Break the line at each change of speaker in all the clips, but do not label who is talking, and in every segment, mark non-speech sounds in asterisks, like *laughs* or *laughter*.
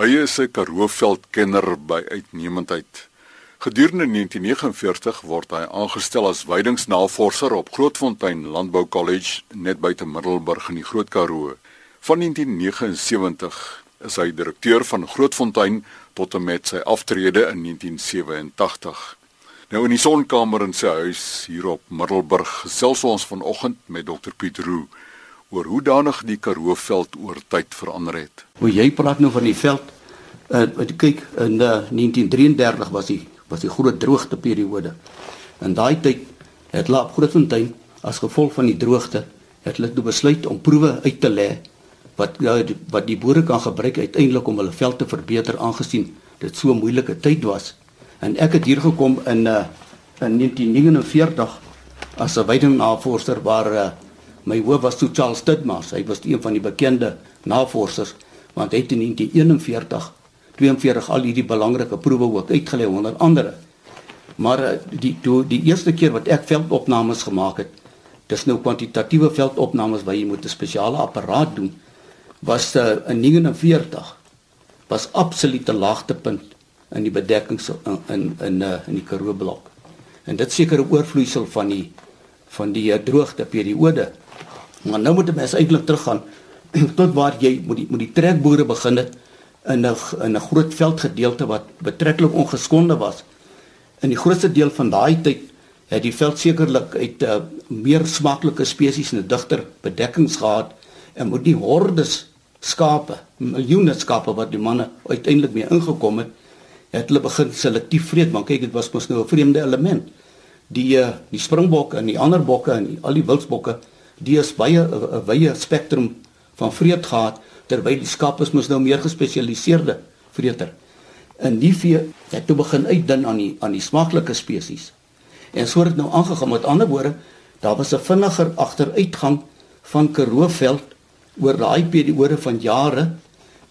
Hy is 'n Karoo-veldkenner by uitnemendheid. Gedurende 1949 word hy aangestel as weidingsnavorser op Grootfontein Landbou College net buite Middelburg in die Groot Karoo. Van 1979 is hy direkteur van Grootfontein tot en met sy aftrede in 1987. Nou in die sonkamer in sy huis hier op Middelburg gesels ons vanoggend met Dr Piet Roo oor hoe danig die Karoo veld oor tyd verander het.
Hoe jy praat nou van die veld. Uh kyk in uh, 1933 was die was die groot droogte periode. In daai tyd het Laap Grootfontein as gevolg van die droogte het hulle toe besluit om proewe uit te lê wat uh, wat die boere kan gebruik uiteindelik om hulle veld te verbeter aangesien dit so 'n moeilike tyd was. En ek het hier gekom in uh in 1949 as 'n weidingnavorser waar uh, My hoof was toe Charles Tidmars. Hy was een van die bekende navorsers want hy het in 1941 42 al hierdie belangrike proewe ook uitgelê onder andere. Maar eh, die toe die eerste keer wat ek veldopnames gemaak het, dis nou kwantitatiewe veldopnames waar jy moet 'n spesiale apparaat doen, was uh, in 49 was absolute laagtepunt in die bedekking in in in, uh, in die Karoo blok. En dit seker 'n oorvloeisel van die van die droogte periode Maar nou moet jy eintlik teruggaan *clears throat* tot waar jy moet die moet die trekboere begin het in 'n in 'n groot veldgedeelte wat betreklik ongeskonde was. In die grootste deel van daai tyd het die veld sekerlik uit 'n uh, meer smaaklike spesies en 'n digter bedekkings gehad en moet die hordes skape, miljoene skape wat die manne uiteindelik mee ingekom het, het hulle begin selektief vreet, want kyk dit was mos nou 'n vreemde element. Die uh, die springbokke en die ander bokke en die, al die wildsbokke die is baie 'n wye spektrum van vreet gehad terwyl die skaap is mos nou meer gespesialiseerde vreter. In die vee het toe begin uitdun aan die aan die smaaklike spesies. En so het nou aangegaan met ander woorde, daar was 'n vinniger agteruitgang van Karooveld oor daai periode van jare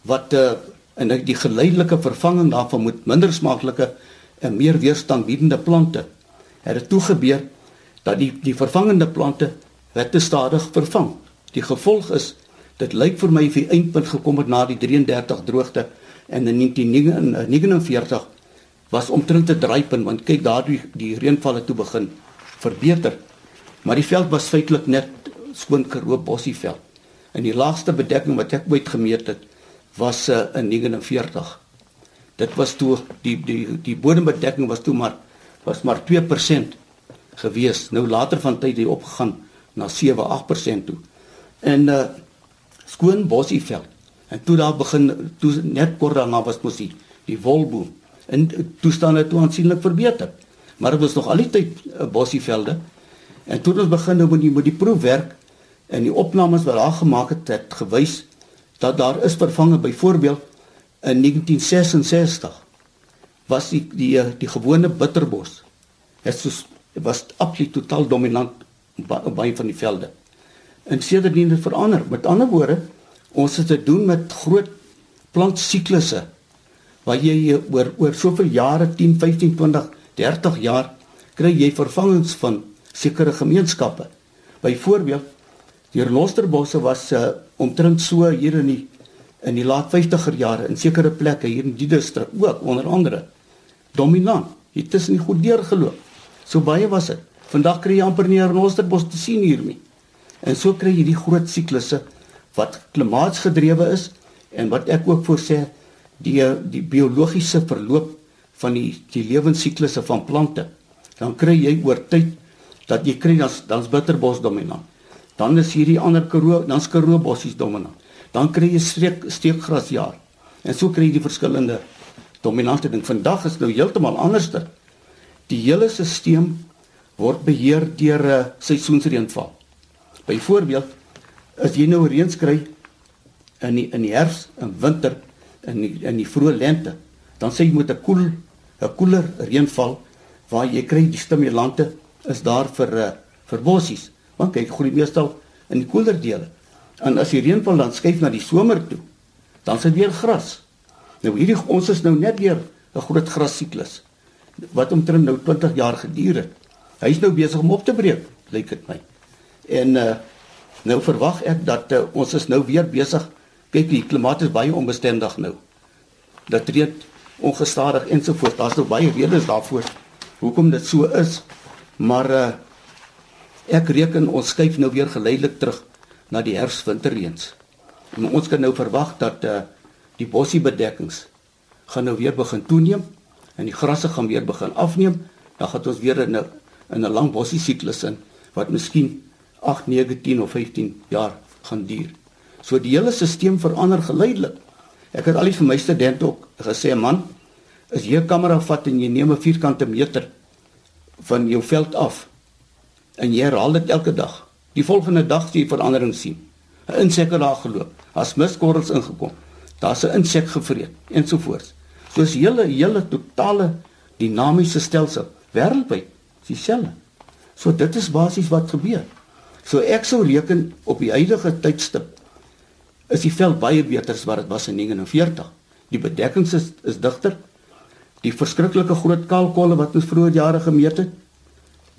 wat uh, en die geleidelike vervanging daarvan moet minder smaaklike en meer weerstandbiedende plante. Het dit toe gebeur dat die die vervangende plante werd te stadig vervang. Die gevolg is dit lyk vir my vir eindpunt gekom het na die 33 droogte en in 1949 was omtrent te draaipunt want kyk daardie die reënvalle toe begin verbeter. Maar die veld was feitelik net skoon Karoo bossieveld. En die laagste bedekking wat ek ooit gemeet het was uh, in 49. Dit was toe die die die bodembedekking was toe maar was maar 2% gewees. Nou later van tyd het hy opgegaan na 7-8% toe. En uh skoon bossieveld. En toe daar begin toe net kort daarna was mos die die wolboom en toestande toe aansienlik verbeter. Maar dit was nog al die tyd uh, bossievelde. En toe ons begin nou met die met die proefwerk en die opnames wat daar gemaak het het gewys dat daar is vervange byvoorbeeld in 1966 was die die die, die gewone bitterbos het soos was absoluut totaal dominant baie van die velde. En sedertdien het verander. Met ander woorde, ons het te doen met groot plantsiklusse waar jy oor oor soveel jare, 10, 15, 20, 30 jaar kry jy vervangings van sekere gemeenskappe. Byvoorbeeld, die renosterbosse was uh, omtrent so hier in die in die laat 50er jare in sekere plekke hier in die distrik ook onder andere dominant. Dit is nie goed deurgeloop. So baie was dit. Vandag kry jy amper nie 'n renosterbos te sien hier nie. En so kry jy die groot siklusse wat klimaatsgedrewe is en wat ek ook voorsê die die biologiese verloop van die die lewensiklusse van plante. Dan kry jy oor tyd dat jy kry dan dan's bitterbos dominant. Dan is hierdie ander karoo, dan's karoo bossies dominant. Dan kry jy streek steekgrasjaar. En so kry jy die verskillende dominante ding. Vandag is nou heeltemal anderster. Die hele stelsel word beheer deur 'n uh, seisoensreënval. Byvoorbeeld, as jy nou reën kry in die, in die herfs en winter in die, in die vroeë lente, dan sê jy moet 'n koel 'n koeler reënval waar jy kry die stimulante is daar vir uh, vir bossies. Want kyk, groei meestal in die koeler dele. En as die reënval dan skuif na die somer toe, dan sit weer gras. Nou hierdie ons is nou net weer 'n groot grassiklus wat omtrent nou 20 jaar geduur het. Hy's nou besig om op te breek, lyk dit my. En uh nou verwag ek dat uh, ons is nou weer besig. Kyk, die klimaat is baie onbestendig nou. dit reën ongestadig ensovoorts. Daar's nou baie redes daarvoor hoekom dit so is. Maar uh, ek reken ons skuif nou weer geleidelik terug na die herfs-winterreëns. En ons kan nou verwag dat uh, die bossiebedekkings gaan nou weer begin toeneem en die grasse gaan weer begin afneem. Dan gaan ons weer 'n in 'n lang bossie siklus in wat miskien 8, 9, 10 of 15 jaar gaan duur. So die hele stelsel verander geleidelik. Ek het al die vir my studente ook gesê man, as jy 'n kamera vat en jy neem 'n vierkante meter van jou veld af en jy herhaal dit elke dag, die volgende dag sien jy verandering sien. 'n Insek het daar geloop, daar's miskorrels ingekom. Daar's 'n insek gevreet ensovoorts. Soos hele hele totale dinamiese stelsel wêreldwyd dieselfde. So dit is basies wat gebeur. So ek sou reken op die huidige tydstip is die veld baie beter as wat dit was in 49. Die bedekkings is is digter. Die verskriklike groot kaalkolle wat ons vroeër jare gemeet het,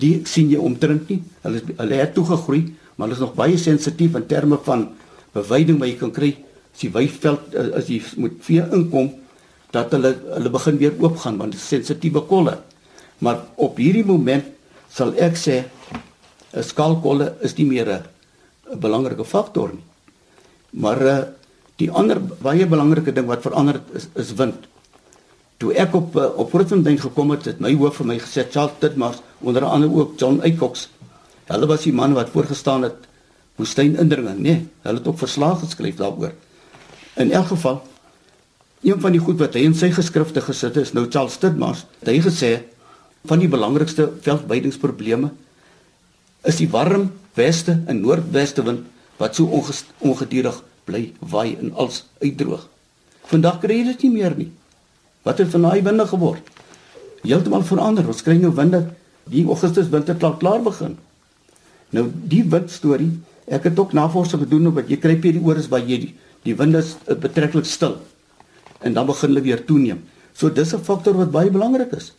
die sien jy omtrent nie. Hulle is, hulle het toegegroei, maar hulle is nog baie sensitief in terme van bewyding wat jy kan kry as die weiveld eh, as jy moet vee inkom dat hulle hulle begin weer oopgaan want dit is sensitiewe kolle. Maar op hierdie moment sal ek sê 'n skaalkolle is nie meer 'n belangrike faktor nie. Maar uh, die ander baie belangrike ding wat verander het is, is wind. Toe ek op uh, op Grootfontein gekom het, het my hoof vir my gesê Charles Titmars onder andere ook John Eycox. Hulle was die man wat voorgestaan het woestynindringing, nê? Nee, hulle het ook verslae geskryf daaroor. In elk geval een van die goed wat hy in sy geskrifte gesit het is nou Charles Titmars. Hy gesê van die belangrikste veldweidingsprobleme is die warm weste en noordweste wind wat so ongedurig bly waai en als uitdroog. Vandag kry jy dit nie meer nie. Wat het van daai winde geword? Heeltemal verander. Ons kry nou winde die Augustus winter klaar klaar begin. Nou die wind storie, ek het ook navorsing gedoen op wat jy kry periodes waar jy die, die winde uh, betreklik stil en dan begin hulle weer toeneem. So dis 'n faktor wat baie belangrik is.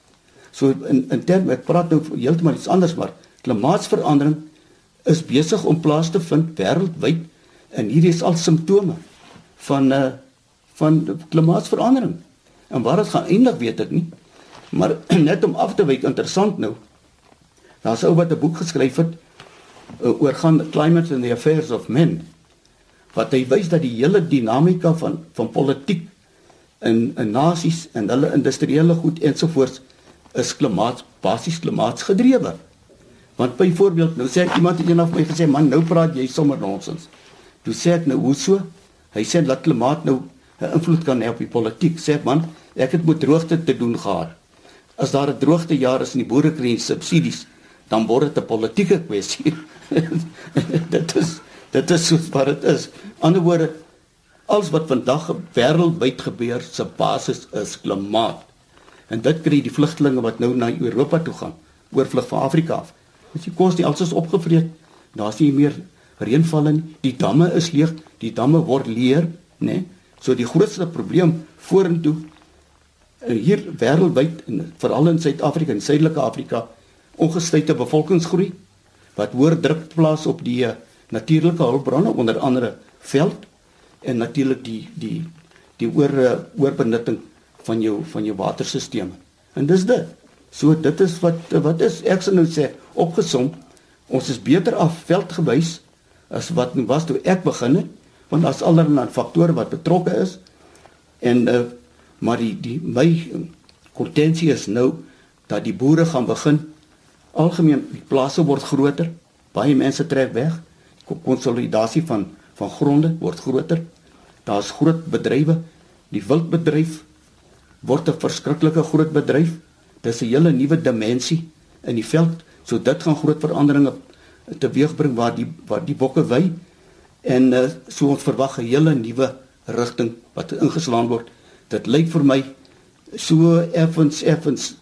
So in in terme ek praat nou heeltemal iets anders maar klimaatsverandering is besig om plaas te vind wêreldwyd en hierdie is al simptome van 'n uh, van klimaatsverandering. En waar dit gaan eindig weet ek nie. Maar *clears throat* net om af te wyk interessant nou. Daar's ou wat 'n boek geskryf het uh, oor gaan climate and the affairs of men. Wat hy wys dat die hele dinamika van van politiek in in nasies en hulle industriële goed ensovoorts is klimaat basies klimaatsgedrewe. Want byvoorbeeld, nou sê ek iemand het eendag my gesê, "Man, nou praat jy sommer nonsens." Toe sê ek nou, "Hoe so?" Hy sê dat klimaat nou 'n invloed kan hê op die politiek. Sê ek, "Man, ek het met droogte te doen gehad. As daar 'n droogte jaar is en die boere kry subsidies, dan word dit 'n politieke kwessie." *laughs* dit is dit is so wat dit is. Anderswoorde, alles wat vandag wêreldwyd gebeur, se basis is klimaat. En dit kry die vlugtelinge wat nou na Europa toe gaan, oorvlug van Afrika af. As die kos nie alsoos opgevreet, daar's nie meer reënval nie. Die damme is leeg, die damme word leer, né? Nee? So die grootste probleem vorentoe eh, hier wêreldwyd en veral in Suid-Afrika en Suidelike Afrika ongestuite bevolkingsgroei wat hoër druk plaas op die eh, natuurlike hulpbronne onder andere veld en natuurlik die die die oor eh, oorbenutting van jou van jou waterstelsels. En dis dit. So dit is wat wat is ek sou nou sê opgesom. Ons is beter af veldgewys as wat was toe ek begin het want daar's allerlei faktore wat betrokke is. En uh, maar die die my kontensie is nou dat die boere gaan begin. Algemeen die plase word groter baie mense trek weg. Konsolidasie van van gronde word groter. Daar's groot bedrywe die wildbedryf word 'n verskriklike groot bedryf dis 'n hele nuwe dimensie in die veld. So dit gaan groot veranderinge teweegbring waar die waar die bokke wy en uh, so ons verwag 'n hele nuwe rigting wat ingeslaan word. Dit lyk vir my so effens effens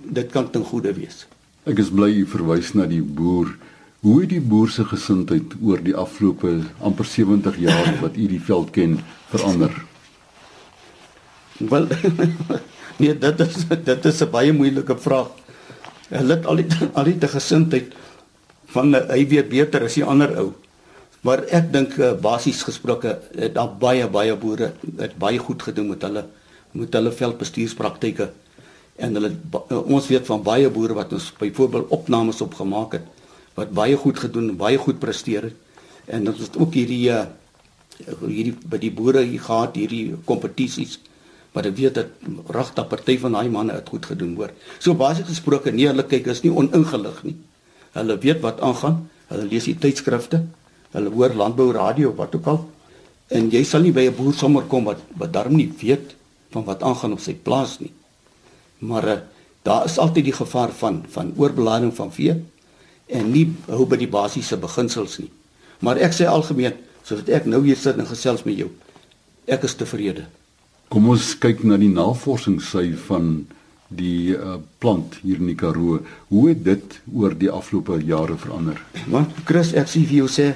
dit kan ten goeie wees.
Ek is bly jy verwys na die boer. Hoe het die boer se gesindheid oor die afgelope amper 70 jaar wat u die veld ken verander?
Wel *laughs* Nee, dit is dit is 'n baie moeilike vraag. Hulle het al die al die gesindheid van hy weet beter as die ander ou. Maar ek dink uh, basies gesproke het daar baie baie boere het baie goed gedoen met hulle met hulle veldbestuurspraktyke en hulle ons weet van baie boere wat ons byvoorbeeld opnames opgemaak het wat baie goed gedoen en baie goed presteer het en dit is ook hierdie uh, hierdie by die boere hier gehad hierdie kompetisies maar ek weet dat regte party van daai manne het goed gedoen hoor. So basies gesproke nee, hulle kyk is nie oningelig nie. Hulle weet wat aangaan. Hulle lees die tydskrifte. Hulle hoor landbou radio wat ook al. En jy sal nie by 'n boer sommer kom wat wat darm nie weet van wat aangaan op sy plaas nie. Maar uh, daar is altyd die gevaar van van oorbelading van vee en nie hou by die basiese beginsels nie. Maar ek sê algemeen, soos ek nou hier sit en gesels met jou, ek is tevrede.
Kom ons kyk na die navorsingsy van die uh, plant hier in die Karoo. Hoe het dit oor die afgelope jare verander?
Want Chris, ek sê vir jou sê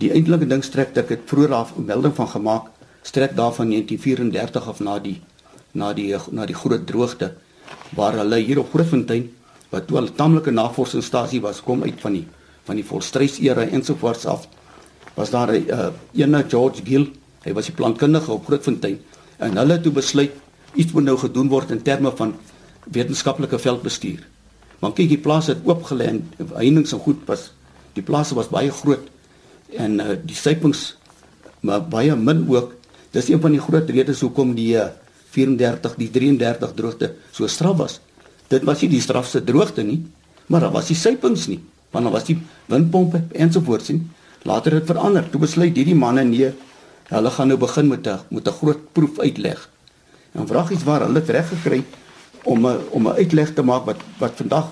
die eintlike ding strek dat ek het vroeër af melding van gemaak strek daarvan 1934 af na die na die na die groot droogte waar hulle hier op Grootfontein wat toe 'n tamelike navorsingsstasie was kom uit van die van die volstrysera ensovoorts af was daar 'n uh, ene George Gill hy was die plantkundige op Grootfontein en hulle toe besluit iets moet nou gedoen word in terme van wetenskaplike veldbestuur. Want kyk, die plaas het oopgelê en heininge en goed was die plase was baie groot en uh, die sypings maar baie min ook. Dis een van die groot redes hoekom die uh, 34 die 33 droogte so straf was. Dit was nie die strafste droogte nie, maar daar was die sypings nie, want daar was die windpompe ensovoorts nie. Later het verander. Toe besluit hierdie manne nee, Hulle gaan nou begin met 'n met 'n groot proef uitleg. En vraag iets waar hulle reg gekry om 'n om 'n uitleg te maak wat wat vandag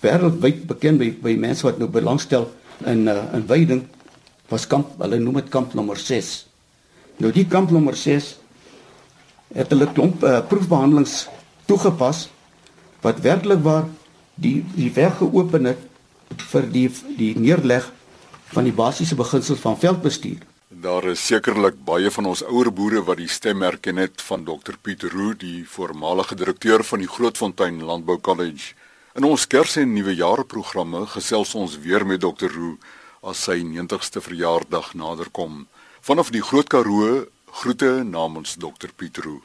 wêreldwyd bekend by by mense wat nou belangstel in uh, in veiding was kamp hulle noem dit kamp nommer 6. Nou die kamp nommer 6 het hulle klomp uh, proefbehandelings toegepas wat werklik waar die die weg geopen het vir die die neerleg van die basiese beginsels van veldbestuur.
Daar is sekerlik baie van ons ouer boere wat die stem herken het van Dr Pieter Roo, die voormalige direkteur van die Grootfontein Landbou College. In ons Kers en Nuwejaar programme gesels ons weer met Dr Roo as sy 90ste verjaardag naderkom. Vanaf die Groot Karoo groete namens Dr Pieter Roo.